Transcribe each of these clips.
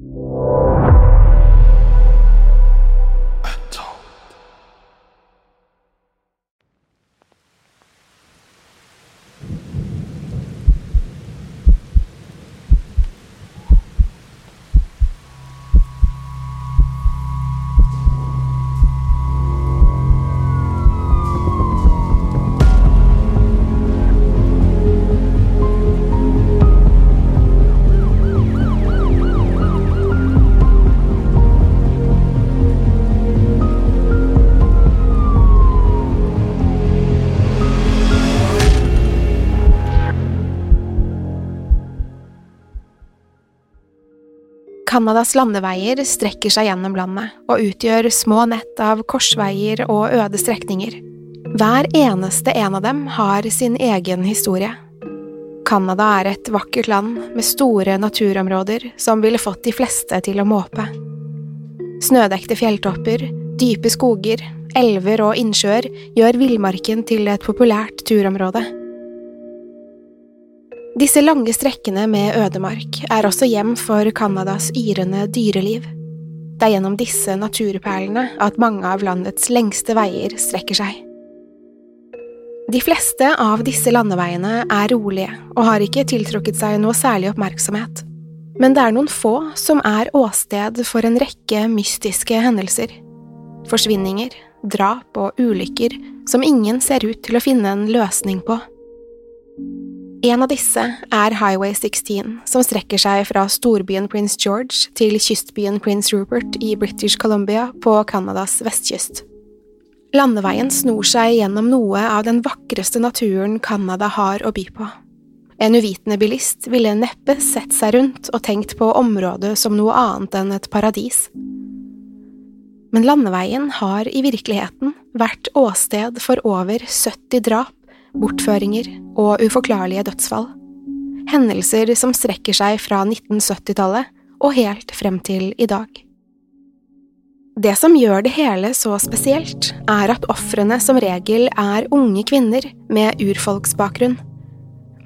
you. Canadas landeveier strekker seg gjennom landet og utgjør små nett av korsveier og øde strekninger. Hver eneste en av dem har sin egen historie. Canada er et vakkert land med store naturområder som ville fått de fleste til å måpe. Snødekte fjelltopper, dype skoger, elver og innsjøer gjør villmarken til et populært turområde. Disse lange strekkene med ødemark er også hjem for Canadas yrende dyreliv. Det er gjennom disse naturperlene at mange av landets lengste veier strekker seg. De fleste av disse landeveiene er rolige og har ikke tiltrukket seg noe særlig oppmerksomhet, men det er noen få som er åsted for en rekke mystiske hendelser. Forsvinninger, drap og ulykker som ingen ser ut til å finne en løsning på. En av disse er Highway 16, som strekker seg fra storbyen Prince George til kystbyen Prince Rupert i British Columbia på Canadas vestkyst. Landeveien snor seg gjennom noe av den vakreste naturen Canada har å by på. En uvitende bilist ville neppe sett seg rundt og tenkt på området som noe annet enn et paradis. Men landeveien har i virkeligheten vært åsted for over 70 drap bortføringer og uforklarlige dødsfall. Hendelser som strekker seg fra 1970-tallet og helt frem til i dag. Det som gjør det hele så spesielt, er at ofrene som regel er unge kvinner med urfolksbakgrunn.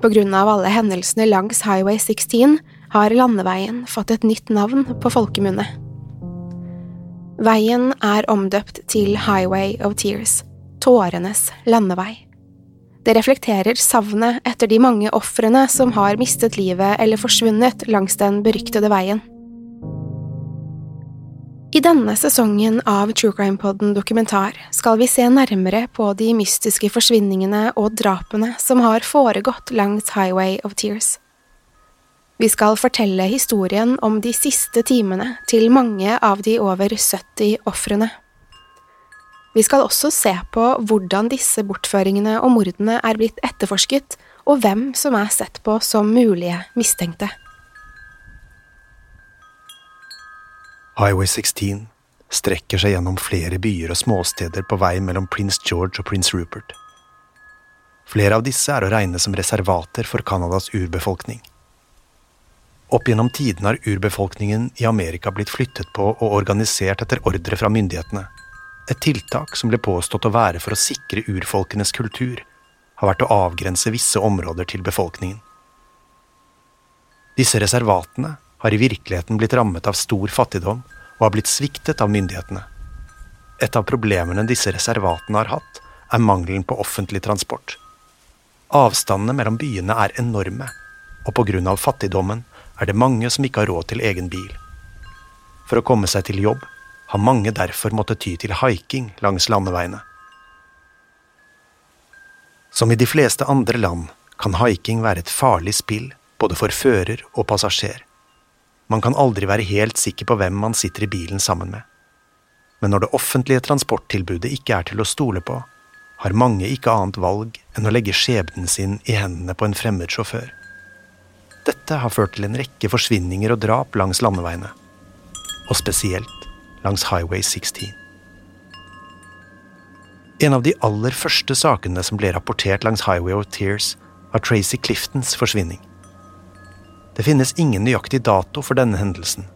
På grunn av alle hendelsene langs Highway 16 har landeveien fått et nytt navn på folkemunne. Veien er omdøpt til Highway of Tears, tårenes landevei. Det reflekterer savnet etter de mange ofrene som har mistet livet eller forsvunnet langs den beryktede veien. I denne sesongen av True Crime Podden dokumentar skal vi se nærmere på de mystiske forsvinningene og drapene som har foregått langs Highway of Tears. Vi skal fortelle historien om de siste timene til mange av de over 70 ofrene. Vi skal også se på hvordan disse bortføringene og mordene er blitt etterforsket, og hvem som er sett på som mulige mistenkte. Highway 16 strekker seg gjennom flere byer og småsteder på vei mellom Prince George og Prince Rupert. Flere av disse er å regne som reservater for Canadas urbefolkning. Opp gjennom tidene har urbefolkningen i Amerika blitt flyttet på og organisert etter ordre fra myndighetene. Et tiltak som ble påstått å være for å sikre urfolkenes kultur, har vært å avgrense visse områder til befolkningen. Disse reservatene har i virkeligheten blitt rammet av stor fattigdom og har blitt sviktet av myndighetene. Et av problemene disse reservatene har hatt, er mangelen på offentlig transport. Avstandene mellom byene er enorme, og på grunn av fattigdommen er det mange som ikke har råd til egen bil. For å komme seg til jobb har mange derfor måttet ty til haiking langs landeveiene. Som i de fleste andre land kan haiking være et farlig spill både for fører og passasjer. Man kan aldri være helt sikker på hvem man sitter i bilen sammen med. Men når det offentlige transporttilbudet ikke er til å stole på, har mange ikke annet valg enn å legge skjebnen sin i hendene på en fremmed sjåfør. Dette har ført til en rekke forsvinninger og drap langs landeveiene, og spesielt langs Highway 16. En av de aller første sakene som ble rapportert langs Highway of Tears, var Tracy Cliftons forsvinning. Det finnes ingen nøyaktig dato for denne hendelsen.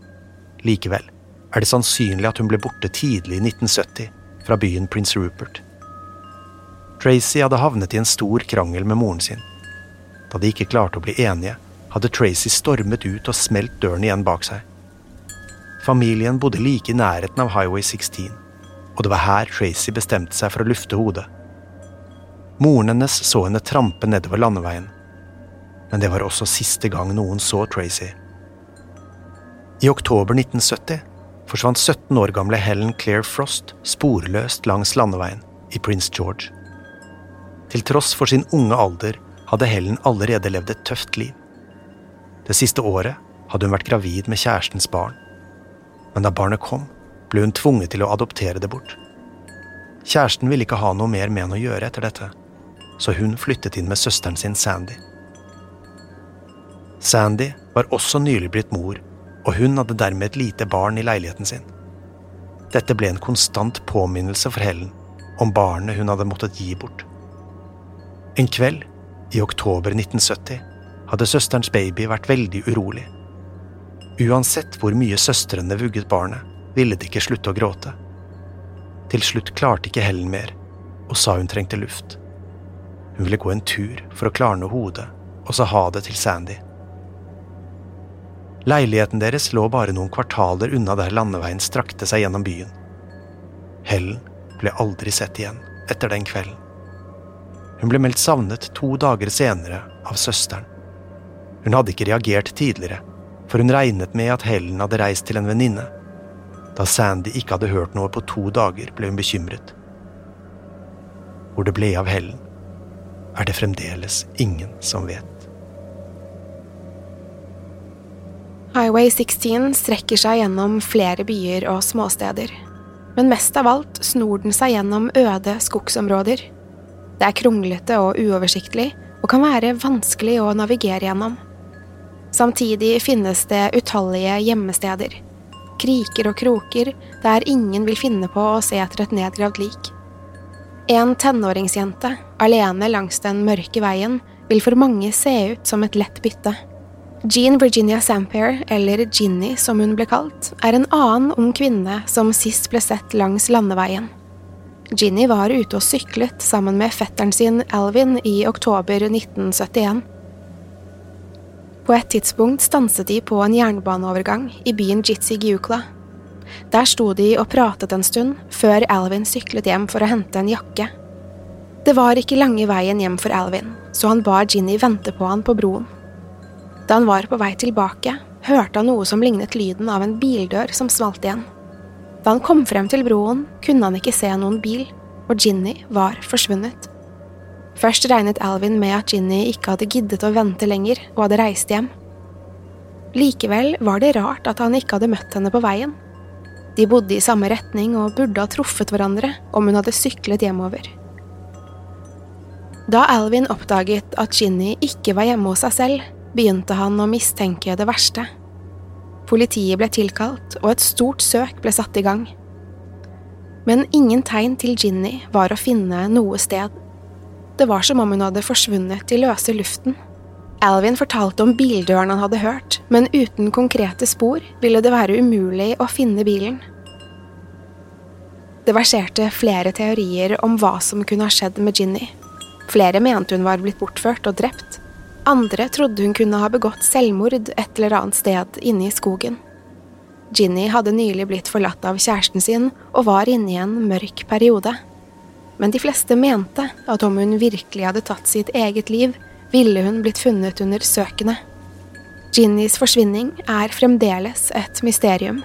Likevel er det sannsynlig at hun ble borte tidlig i 1970 fra byen Prince Rupert. Tracy hadde havnet i en stor krangel med moren sin. Da de ikke klarte å bli enige, hadde Tracy stormet ut og smelt døren igjen bak seg. Familien bodde like i nærheten av Highway 16, og det var her Tracy bestemte seg for å lufte hodet. Moren hennes så henne trampe nedover landeveien, men det var også siste gang noen så Tracy. I oktober 1970 forsvant 17 år gamle Helen Claire Frost sporløst langs landeveien i Prince George. Til tross for sin unge alder hadde Helen allerede levd et tøft liv. Det siste året hadde hun vært gravid med kjærestens barn. Men da barnet kom, ble hun tvunget til å adoptere det bort. Kjæresten ville ikke ha noe mer med henne å gjøre etter dette, så hun flyttet inn med søsteren sin Sandy. Sandy var også nylig blitt mor, og hun hadde dermed et lite barn i leiligheten sin. Dette ble en konstant påminnelse for Helen om barnet hun hadde måttet gi bort. En kveld i oktober 1970 hadde søsterens baby vært veldig urolig. Uansett hvor mye søstrene vugget barnet, ville det ikke slutte å gråte. Til slutt klarte ikke Helen mer, og sa hun trengte luft. Hun ville gå en tur for å klarne hodet, og sa ha det til Sandy. Leiligheten deres lå bare noen kvartaler unna der landeveien strakte seg gjennom byen. Helen ble aldri sett igjen etter den kvelden. Hun ble meldt savnet to dager senere av søsteren. Hun hadde ikke reagert tidligere, for hun regnet med at Helen hadde reist til en venninne. Da Sandy ikke hadde hørt noe på to dager, ble hun bekymret. Hvor det ble av Helen, er det fremdeles ingen som vet. Highway 16 strekker seg gjennom flere byer og småsteder. Men mest av alt snor den seg gjennom øde skogsområder. Det er kronglete og uoversiktlig, og kan være vanskelig å navigere gjennom. Samtidig finnes det utallige gjemmesteder, kriker og kroker der ingen vil finne på å se etter et nedgravd lik. En tenåringsjente, alene langs den mørke veien, vil for mange se ut som et lett bytte. Jean Virginia Sampere, eller Ginny som hun ble kalt, er en annen ung kvinne som sist ble sett langs landeveien. Ginny var ute og syklet sammen med fetteren sin Alvin i oktober 1971. På et tidspunkt stanset de på en jernbaneovergang i byen Jitsi-Giukla. Der sto de og pratet en stund, før Alvin syklet hjem for å hente en jakke. Det var ikke lange veien hjem for Alvin, så han ba Ginny vente på han på broen. Da han var på vei tilbake, hørte han noe som lignet lyden av en bildør som smalt igjen. Da han kom frem til broen, kunne han ikke se noen bil, og Ginny var forsvunnet. Først regnet Alvin med at Ginny ikke hadde giddet å vente lenger og hadde reist hjem. Likevel var det rart at han ikke hadde møtt henne på veien. De bodde i samme retning og burde ha truffet hverandre om hun hadde syklet hjemover. Da Alvin oppdaget at Ginny ikke var hjemme hos seg selv, begynte han å mistenke det verste. Politiet ble tilkalt, og et stort søk ble satt i gang. Men ingen tegn til Ginny var å finne noe sted. Det var som om hun hadde forsvunnet i løse luften. Alvin fortalte om bildøren han hadde hørt, men uten konkrete spor ville det være umulig å finne bilen. Det verserte flere teorier om hva som kunne ha skjedd med Ginny. Flere mente hun var blitt bortført og drept. Andre trodde hun kunne ha begått selvmord et eller annet sted inne i skogen. Ginny hadde nylig blitt forlatt av kjæresten sin og var inne i en mørk periode. Men de fleste mente at om hun virkelig hadde tatt sitt eget liv, ville hun blitt funnet under søkene. Ginnys forsvinning er fremdeles et mysterium.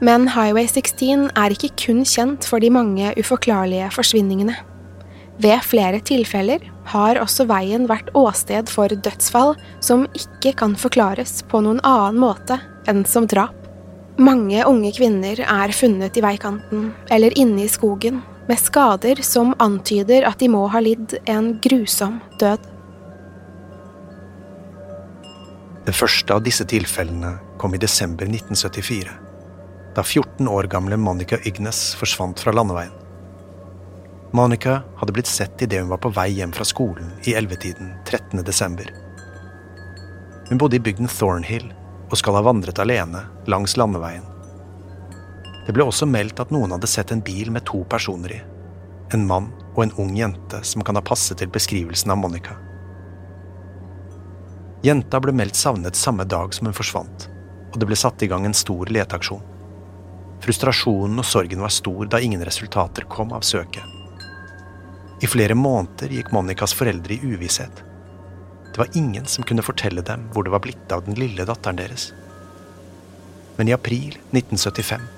Men Highway 16 er ikke kun kjent for de mange uforklarlige forsvinningene. Ved flere tilfeller har også veien vært åsted for dødsfall som ikke kan forklares på noen annen måte enn som drap. Mange unge kvinner er funnet i veikanten eller inne i skogen med skader som antyder at de må ha lidd en grusom død. Det første av disse tilfellene kom i desember 1974, da 14 år gamle Monica Ygnes forsvant fra landeveien. Monica hadde blitt sett idet hun var på vei hjem fra skolen i ellevetiden 13. desember. Hun bodde i bygden Thornhill og skal ha vandret alene langs landeveien det ble også meldt at noen hadde sett en bil med to personer i. En mann og en ung jente som kan ha passet til beskrivelsen av Monica. Jenta ble meldt savnet samme dag som hun forsvant, og det ble satt i gang en stor leteaksjon. Frustrasjonen og sorgen var stor da ingen resultater kom av søket. I flere måneder gikk Monicas foreldre i uvisshet. Det var ingen som kunne fortelle dem hvor det var blitt av den lille datteren deres. Men i april 1975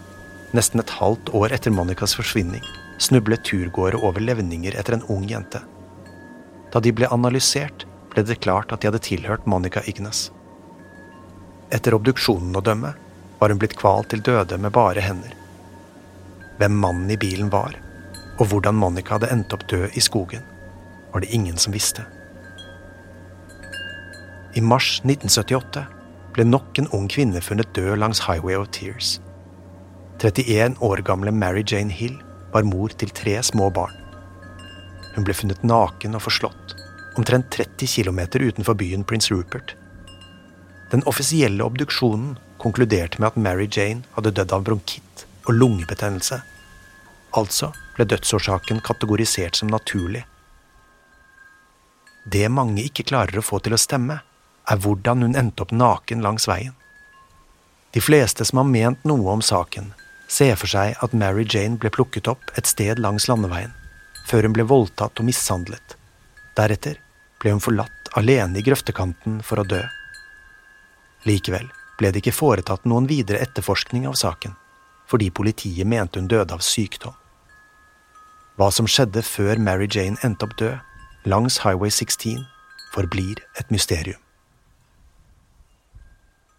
Nesten et halvt år etter Monicas forsvinning snublet turgåere over levninger etter en ung jente. Da de ble analysert, ble det klart at de hadde tilhørt Monica Ignas. Etter obduksjonen å dømme var hun blitt kvalt til døde med bare hender. Hvem mannen i bilen var, og hvordan Monica hadde endt opp død i skogen, var det ingen som visste. I mars 1978 ble nok en ung kvinne funnet død langs Highway of Tears. 31 år gamle Mary Jane Hill var mor til tre små barn. Hun ble funnet naken og forslått, omtrent 30 km utenfor byen Prince Rupert. Den offisielle obduksjonen konkluderte med at Mary Jane hadde dødd av bronkitt og lungebetennelse. Altså ble dødsårsaken kategorisert som naturlig. Det mange ikke klarer å få til å stemme, er hvordan hun endte opp naken langs veien. De fleste som har ment noe om saken, se for seg at Mary Jane ble plukket opp et sted langs landeveien, før hun ble voldtatt og mishandlet. Deretter ble hun forlatt alene i grøftekanten for å dø. Likevel ble det ikke foretatt noen videre etterforskning av saken, fordi politiet mente hun døde av sykdom. Hva som skjedde før Mary Jane endte opp død, langs Highway 16, forblir et mysterium.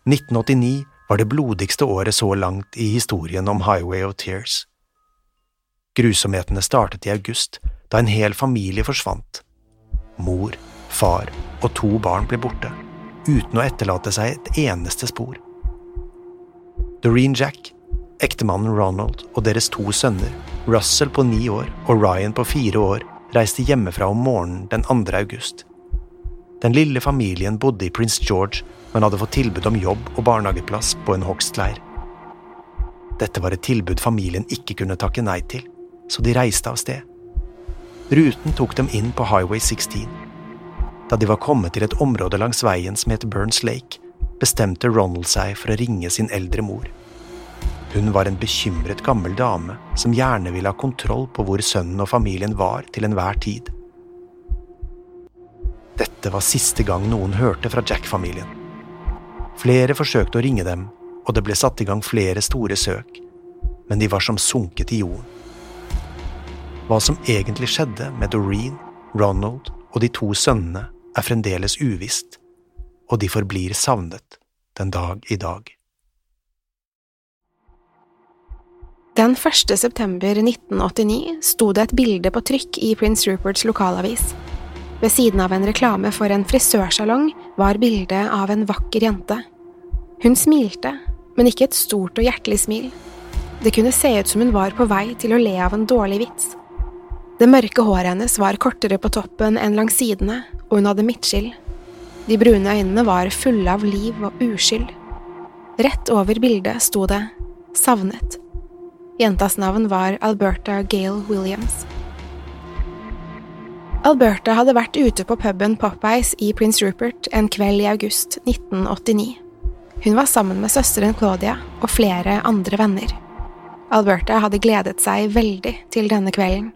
1989 var det blodigste året så langt i historien om Highway of Tears. Grusomhetene startet i august, da en hel familie forsvant. Mor, far og to barn ble borte, uten å etterlate seg et eneste spor. Doreen Jack, ektemannen Ronald og deres to sønner, Russell på ni år og Ryan på fire år, reiste hjemmefra om morgenen den 2. august. Den lille familien bodde i Prince George men hadde fått tilbud om jobb og barnehageplass på en hogstleir. Dette var et tilbud familien ikke kunne takke nei til, så de reiste av sted. Ruten tok dem inn på Highway 16. Da de var kommet til et område langs veien som het Burns Lake, bestemte Ronald seg for å ringe sin eldre mor. Hun var en bekymret gammel dame som gjerne ville ha kontroll på hvor sønnen og familien var til enhver tid. Dette var siste gang noen hørte fra Jack-familien. Flere forsøkte å ringe dem, og det ble satt i gang flere store søk, men de var som sunket i jorden. Hva som egentlig skjedde med Doreen, Ronald og de to sønnene, er fremdeles uvisst, og de forblir savnet den dag i dag. Den 1. september 1989 sto det et bilde på trykk i Prince Ruperts lokalavis. Ved siden av en reklame for en frisørsalong var bildet av en vakker jente. Hun smilte, men ikke et stort og hjertelig smil. Det kunne se ut som hun var på vei til å le av en dårlig vits. Det mørke håret hennes var kortere på toppen enn langs sidene, og hun hadde midtskill. De brune øynene var fulle av liv og uskyld. Rett over bildet sto det Savnet. Jentas navn var Alberta Gale Williams. Alberta hadde vært ute på puben Popeyes i Prince Rupert en kveld i august 1989. Hun var sammen med søsteren Claudia og flere andre venner. Alberta hadde gledet seg veldig til denne kvelden.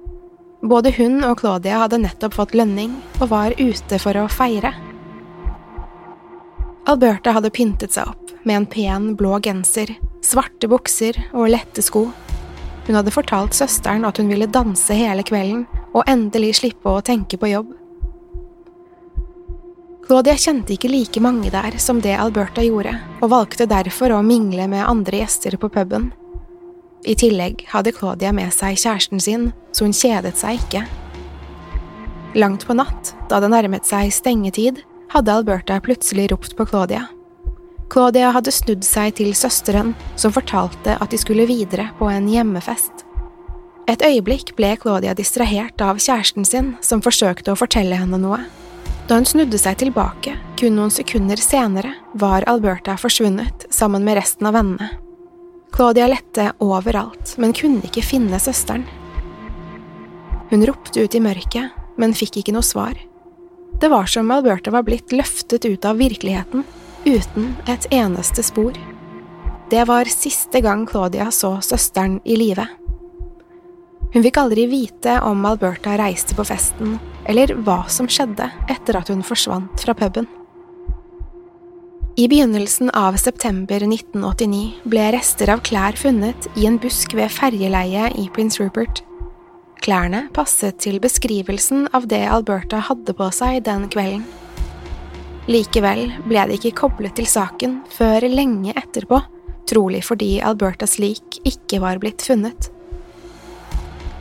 Både hun og Claudia hadde nettopp fått lønning og var ute for å feire. Alberta hadde pyntet seg opp med en pen, blå genser, svarte bukser og lette sko. Hun hadde fortalt søsteren at hun ville danse hele kvelden og endelig slippe å tenke på jobb. Claudia kjente ikke like mange der som det Alberta gjorde, og valgte derfor å mingle med andre gjester på puben. I tillegg hadde Claudia med seg kjæresten sin, så hun kjedet seg ikke. Langt på natt, da det nærmet seg stengetid, hadde Alberta plutselig ropt på Claudia. Claudia hadde snudd seg til søsteren, som fortalte at de skulle videre på en hjemmefest. Et øyeblikk ble Claudia distrahert av kjæresten sin, som forsøkte å fortelle henne noe. Da hun snudde seg tilbake, kun noen sekunder senere, var Alberta forsvunnet sammen med resten av vennene. Claudia lette overalt, men kunne ikke finne søsteren. Hun ropte ut i mørket, men fikk ikke noe svar. Det var som Alberta var blitt løftet ut av virkeligheten, uten et eneste spor. Det var siste gang Claudia så søsteren i live. Hun fikk aldri vite om Alberta reiste på festen, eller hva som skjedde etter at hun forsvant fra puben. I begynnelsen av september 1989 ble rester av klær funnet i en busk ved ferjeleiet i Prince Rupert. Klærne passet til beskrivelsen av det Alberta hadde på seg den kvelden. Likevel ble det ikke koblet til saken før lenge etterpå, trolig fordi Albertas lik ikke var blitt funnet.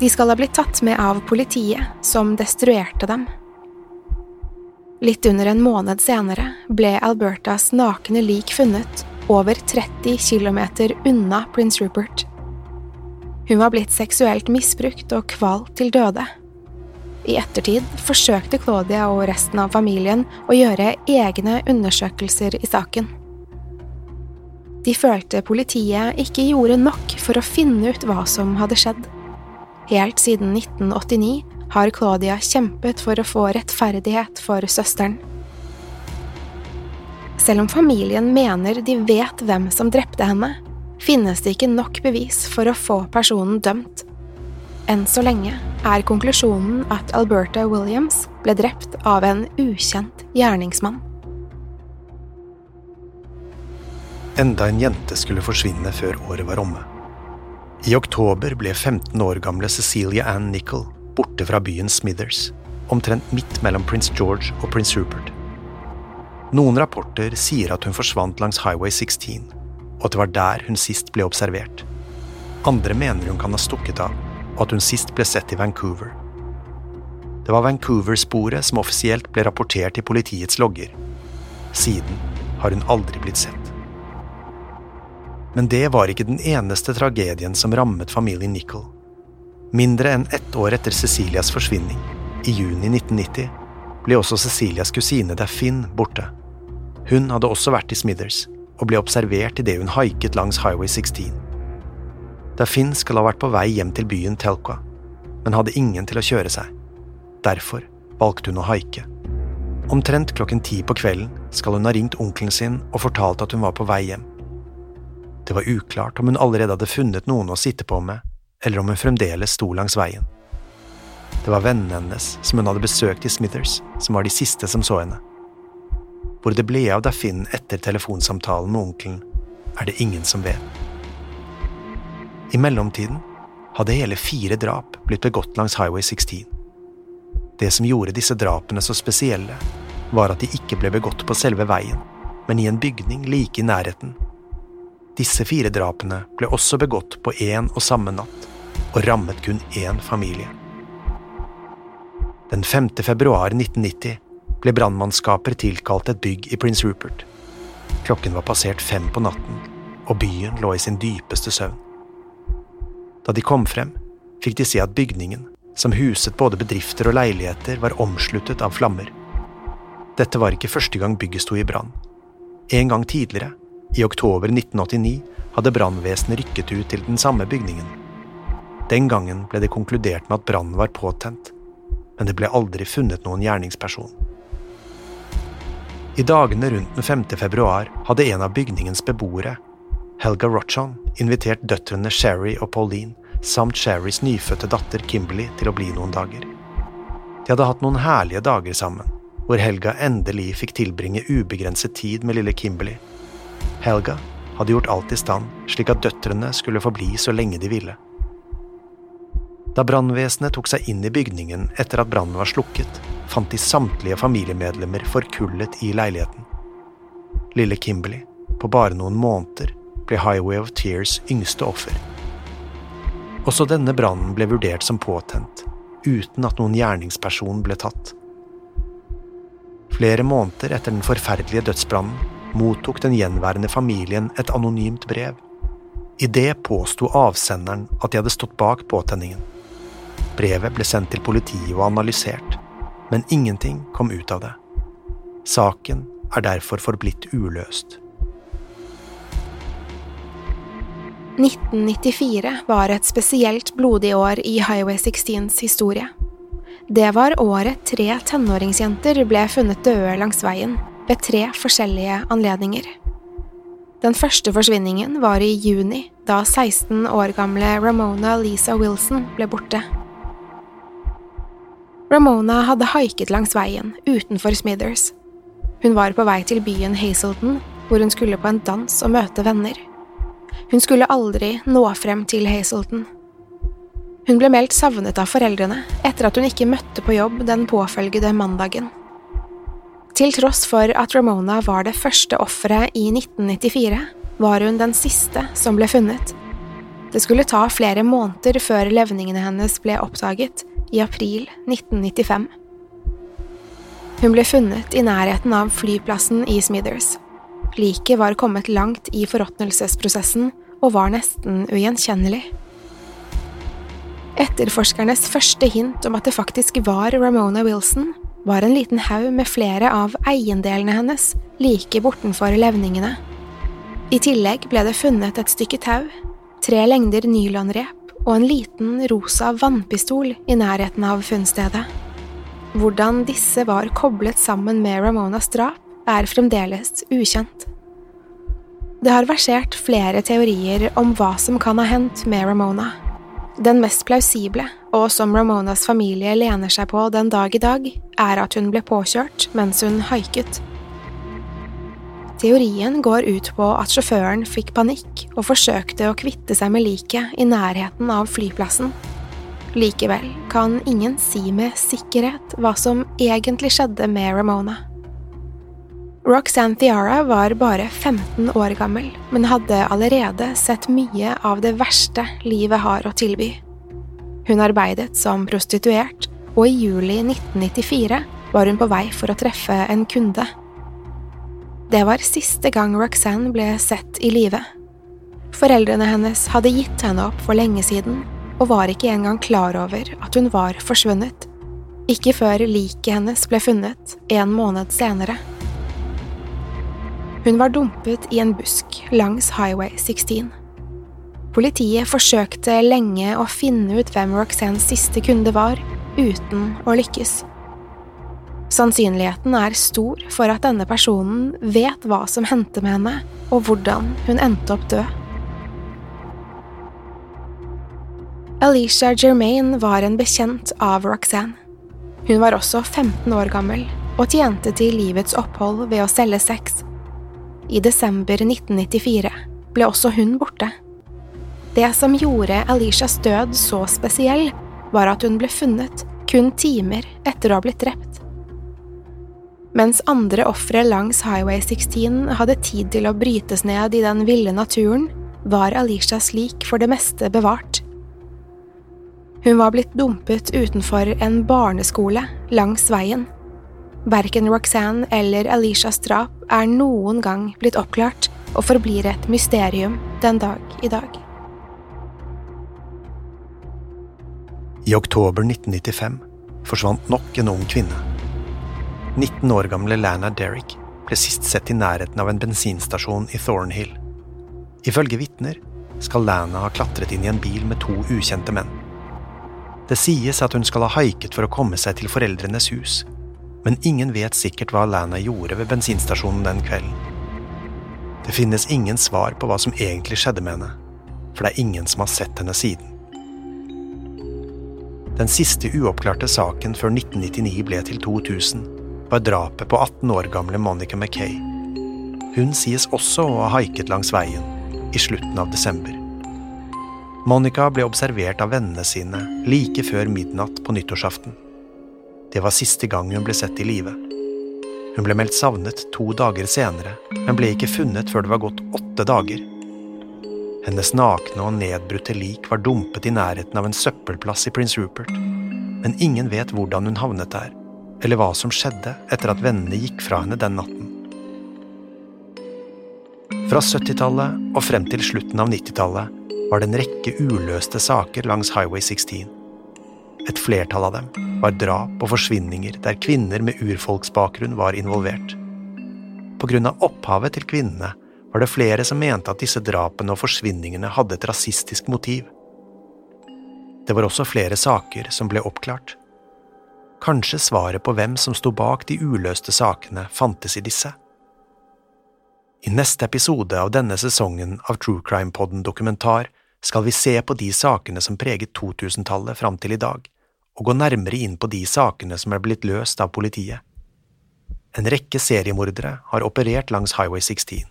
De skal ha blitt tatt med av politiet, som destruerte dem. Litt under en måned senere ble Albertas nakne lik funnet over 30 km unna Prince Rupert. Hun var blitt seksuelt misbrukt og kvalt til døde. I ettertid forsøkte Claudia og resten av familien å gjøre egne undersøkelser i saken. De følte politiet ikke gjorde nok for å finne ut hva som hadde skjedd. Helt siden 1989 har Claudia kjempet for å få rettferdighet for søsteren. Selv om familien mener de vet hvem som drepte henne, finnes det ikke nok bevis for å få personen dømt. Enn så lenge er konklusjonen at Alberta Williams ble drept av en ukjent gjerningsmann. Enda en jente skulle forsvinne før året var omme. I oktober ble 15 år gamle Cecilia Ann Nicol borte fra byen Smithers, omtrent midt mellom Prince George og Prince Rupert. Noen rapporter sier at hun forsvant langs Highway 16, og at det var der hun sist ble observert. Andre mener hun kan ha stukket av, og at hun sist ble sett i Vancouver. Det var Vancouver-sporet som offisielt ble rapportert i politiets logger. Siden har hun aldri blitt sett. Men det var ikke den eneste tragedien som rammet familien Nicol. Mindre enn ett år etter Cecilias forsvinning, i juni 1990, ble også Cecilias kusine Daphine borte. Hun hadde også vært i Smithers og ble observert idet hun haiket langs Highway 16. Daphine skal ha vært på vei hjem til byen Telqua, men hadde ingen til å kjøre seg. Derfor valgte hun å haike. Omtrent klokken ti på kvelden skal hun ha ringt onkelen sin og fortalt at hun var på vei hjem. Det var uklart om hun allerede hadde funnet noen å sitte på med, eller om hun fremdeles sto langs veien. Det var vennene hennes som hun hadde besøkt i Smithers, som var de siste som så henne. Hvor det ble av Daphine etter telefonsamtalen med onkelen, er det ingen som vet. I mellomtiden hadde hele fire drap blitt begått langs Highway 16. Det som gjorde disse drapene så spesielle, var at de ikke ble begått på selve veien, men i en bygning like i nærheten. Disse fire drapene ble også begått på én og samme natt, og rammet kun én familie. Den 5. februar 1990 ble brannmannskaper tilkalt et bygg i Prince Rupert. Klokken var passert fem på natten, og byen lå i sin dypeste søvn. Da de kom frem, fikk de se at bygningen, som huset både bedrifter og leiligheter, var omsluttet av flammer. Dette var ikke første gang bygget sto i brann. En gang tidligere, i oktober 1989, hadde brannvesenet rykket ut til den samme bygningen. Den gangen ble det konkludert med at brannen var påtent, men det ble aldri funnet noen gjerningsperson. I dagene rundt den 5. februar hadde en av bygningens beboere, Helga Rochon, invitert døtrene Sherry og Pauline samt Sherrys nyfødte datter Kimberley til å bli noen dager. De hadde hatt noen herlige dager sammen, hvor Helga endelig fikk tilbringe ubegrenset tid med lille Kimberly. Helga hadde gjort alt i stand slik at døtrene skulle få bli så lenge de ville. Da brannvesenet tok seg inn i bygningen etter at brannen var slukket, fant de samtlige familiemedlemmer forkullet i leiligheten. Lille Kimberley, på bare noen måneder, ble Highway of Tears yngste offer. Også denne brannen ble vurdert som påtent, uten at noen gjerningsperson ble tatt. Flere måneder etter den forferdelige dødsbrannen mottok den gjenværende familien et anonymt brev. I det påsto avsenderen at de hadde stått bak påtenningen. Brevet ble sendt til politiet og analysert, men ingenting kom ut av det. Saken er derfor forblitt uløst. 1994 var et spesielt blodig år i Highway 16s historie. Det var året tre tenåringsjenter ble funnet døde langs veien, ved tre forskjellige anledninger. Den første forsvinningen var i juni, da 16 år gamle Ramona Lisa Wilson ble borte. Ramona hadde haiket langs veien utenfor Smithers. Hun var på vei til byen Hazelton, hvor hun skulle på en dans og møte venner. Hun skulle aldri nå frem til Hazelton. Hun ble meldt savnet av foreldrene etter at hun ikke møtte på jobb den påfølgende mandagen. Til tross for at Ramona var det første offeret i 1994, var hun den siste som ble funnet. Det skulle ta flere måneder før levningene hennes ble oppdaget, i april 1995. Hun ble funnet i nærheten av flyplassen i Smithers. Liket var kommet langt i forråtnelsesprosessen og var nesten ugjenkjennelig. Etterforskernes første hint om at det faktisk var Ramona Wilson, var en liten haug med flere av eiendelene hennes like bortenfor levningene. I tillegg ble det funnet et stykke tau, tre lengder nylonrep og en liten rosa vannpistol i nærheten av funnstedet. Hvordan disse var koblet sammen med Ramonas drap, er fremdeles ukjent. Det har versert flere teorier om hva som kan ha hendt med Ramona. Den mest plausible, og som Ramonas familie lener seg på den dag i dag, er at hun ble påkjørt mens hun haiket. Teorien går ut på at sjåføren fikk panikk og forsøkte å kvitte seg med liket i nærheten av flyplassen. Likevel kan ingen si med sikkerhet hva som egentlig skjedde med Ramona. Roxanne Thiara var bare 15 år gammel, men hadde allerede sett mye av det verste livet har å tilby. Hun arbeidet som prostituert, og i juli 1994 var hun på vei for å treffe en kunde. Det var siste gang Roxanne ble sett i live. Foreldrene hennes hadde gitt henne opp for lenge siden, og var ikke engang klar over at hun var forsvunnet. Ikke før liket hennes ble funnet en måned senere. Hun var dumpet i en busk langs Highway 16. Politiet forsøkte lenge å finne ut hvem Roxannes siste kunde var, uten å lykkes. Sannsynligheten er stor for at denne personen vet hva som hendte med henne, og hvordan hun endte opp død. Alicia Germain var en bekjent av Roxanne. Hun var også 15 år gammel og tjente til livets opphold ved å selge sex i desember 1994 ble også hun borte. Det som gjorde Alishas død så spesiell, var at hun ble funnet kun timer etter å ha blitt drept. Mens andre ofre langs Highway 16 hadde tid til å brytes ned i den ville naturen, var Alishas lik for det meste bevart. Hun var blitt dumpet utenfor en barneskole langs veien. Verken Roxanne eller Alishas drap er noen gang blitt oppklart og forblir et mysterium den dag i dag. I oktober 1995 forsvant nok en ung kvinne. 19 år gamle Lana Derrick ble sist sett i nærheten av en bensinstasjon i Thornhill. Ifølge vitner skal Lana ha klatret inn i en bil med to ukjente menn. Det sies at hun skal ha haiket for å komme seg til foreldrenes hus, men ingen vet sikkert hva Lana gjorde ved bensinstasjonen den kvelden. Det finnes ingen svar på hva som egentlig skjedde med henne, for det er ingen som har sett henne siden. Den siste uoppklarte saken før 1999 ble til 2000, var drapet på 18 år gamle Monica Mackay. Hun sies også å ha haiket langs veien i slutten av desember. Monica ble observert av vennene sine like før midnatt på nyttårsaften. Det var siste gang hun ble sett i live. Hun ble meldt savnet to dager senere, men ble ikke funnet før det var gått åtte dager. Hennes nakne og nedbrutte lik var dumpet i nærheten av en søppelplass i Prince Rupert, men ingen vet hvordan hun havnet der, eller hva som skjedde etter at vennene gikk fra henne den natten. Fra 70-tallet og frem til slutten av 90-tallet var det en rekke uløste saker langs Highway 16. Et flertall av dem var drap og forsvinninger der kvinner med urfolksbakgrunn var involvert. På grunn av opphavet til kvinnene var det flere som mente at disse drapene og forsvinningene hadde et rasistisk motiv. Det var også flere saker som ble oppklart. Kanskje svaret på hvem som sto bak de uløste sakene, fantes i disse. I neste episode av denne sesongen av True Crime-podden Dokumentar skal vi se på de sakene som preget 2000-tallet fram til i dag, og gå nærmere inn på de sakene som er blitt løst av politiet. En rekke seriemordere har operert langs Highway 16.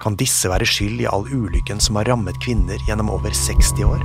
Kan disse være skyld i all ulykken som har rammet kvinner gjennom over 60 år?